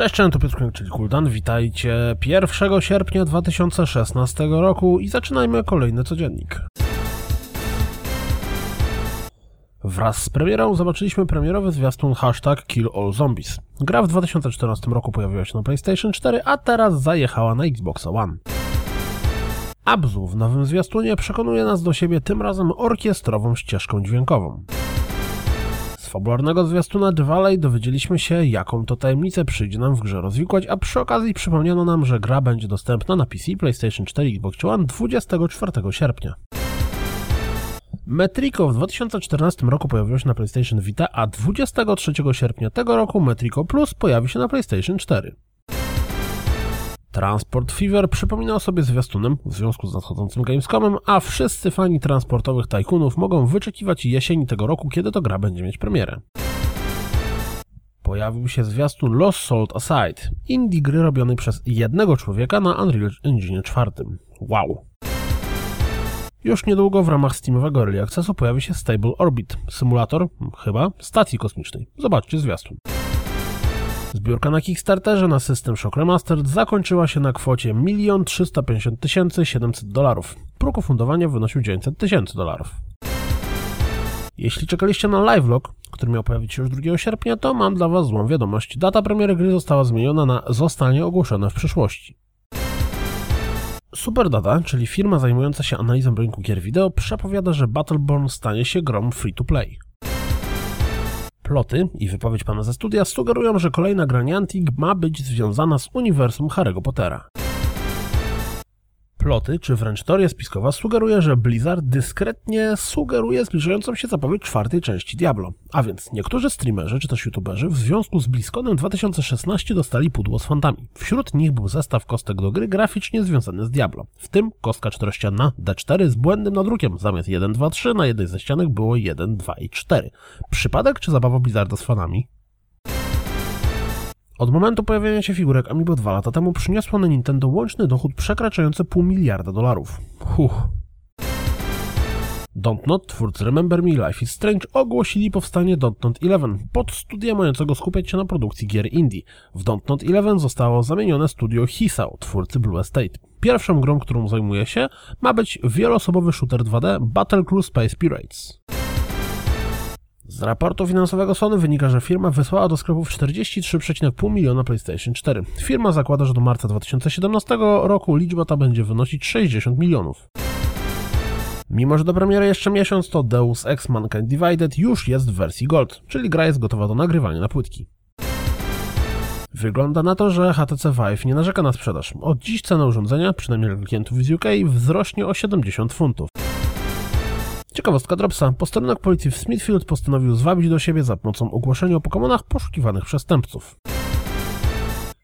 Cześć, cześć, to Piotr czyli Kuldan. Witajcie 1 sierpnia 2016 roku i zaczynajmy kolejny codziennik. Wraz z premierą zobaczyliśmy premierowy zwiastun hashtag Kill All Zombies. Gra w 2014 roku pojawiła się na PlayStation 4, a teraz zajechała na Xbox One. Abzu w nowym zwiastunie przekonuje nas do siebie tym razem orkiestrową ścieżką dźwiękową fabularnego zwiastuna Valley dowiedzieliśmy się, jaką to tajemnicę przyjdzie nam w grze rozwikłać, a przy okazji przypomniano nam, że gra będzie dostępna na PC, PlayStation 4 i Xbox One 24 sierpnia. Metrico w 2014 roku pojawiło się na PlayStation Vita, a 23 sierpnia tego roku Metrico Plus pojawi się na PlayStation 4. Transport Fever przypominał sobie zwiastunem w związku z nadchodzącym Gamescomem, a wszyscy fani transportowych tajkunów mogą wyczekiwać jesieni tego roku, kiedy to gra będzie mieć premierę. Pojawił się zwiastun Lost Salt Aside, indie gry robionej przez jednego człowieka na Unreal Engine 4. Wow! Już niedługo w ramach Steamowego Early Accessu pojawi się Stable Orbit, symulator, chyba, stacji kosmicznej. Zobaczcie zwiastun. Zbiórka na Kickstarterze na system Shock Remastered zakończyła się na kwocie 1 350 700 dolarów. Próg ufundowania wynosił 900 tysięcy dolarów. Jeśli czekaliście na livelog, który miał pojawić się już 2 sierpnia, to mam dla Was złą wiadomość. Data premiery gry została zmieniona na zostanie ogłoszone w przyszłości. Superdata, czyli firma zajmująca się analizą rynku gier wideo, przepowiada, że Battleborn stanie się grą free-to-play. Ploty i wypowiedź pana ze studia sugerują, że kolejna gra Niantic ma być związana z uniwersum Harry'ego Pottera. Ploty, czy wręcz teoria spiskowa sugeruje, że Blizzard dyskretnie sugeruje zbliżającą się zapowiedź czwartej części Diablo. A więc niektórzy streamerzy czy też youtuberzy w związku z BlizzConem 2016 dostali pudło z fantami. Wśród nich był zestaw kostek do gry graficznie związany z Diablo. W tym kostka czterościanna D4 z błędnym nadrukiem. Zamiast 1, 2, 3 na jednej ze ścianek było 1, 2 i 4. Przypadek czy zabawa Blizzarda z fanami? Od momentu pojawienia się figurek Amiibo 2 lata temu przyniosło na Nintendo łączny dochód przekraczający pół miliarda dolarów. Huch. Dontnod, twórcy Remember Me Life is Strange, ogłosili powstanie Dontnod 11 pod studia mającego skupiać się na produkcji gier indie. W Dontnod 11 zostało zamienione studio Hisao, twórcy Blue Estate. Pierwszą grą, którą zajmuje się, ma być wieloosobowy shooter 2D Battle Crew Space Pirates. Z raportu finansowego Sony wynika, że firma wysłała do sklepów 43,5 miliona PlayStation 4. Firma zakłada, że do marca 2017 roku liczba ta będzie wynosić 60 milionów. Mimo, że do premiery jeszcze miesiąc, to Deus Ex Mankind Divided już jest w wersji Gold, czyli gra jest gotowa do nagrywania na płytki. Wygląda na to, że HTC Vive nie narzeka na sprzedaż. Od dziś cena urządzenia, przynajmniej dla klientów z UK, wzrośnie o 70 funtów. Ciekawostka Dropsa. Posterunek policji w Smithfield postanowił zwabić do siebie za pomocą ogłoszenia o Pokémonach poszukiwanych przestępców.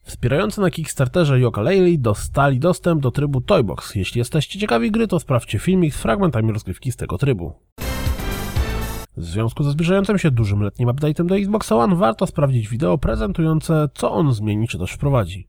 Wspierający na Kickstarterze Yoka Laylee dostali dostęp do trybu Toybox. Jeśli jesteście ciekawi gry, to sprawdźcie filmik z fragmentami rozgrywki z tego trybu. W związku ze zbliżającym się dużym letnim update'em do Xbox One warto sprawdzić wideo prezentujące co on zmieni czy też wprowadzi.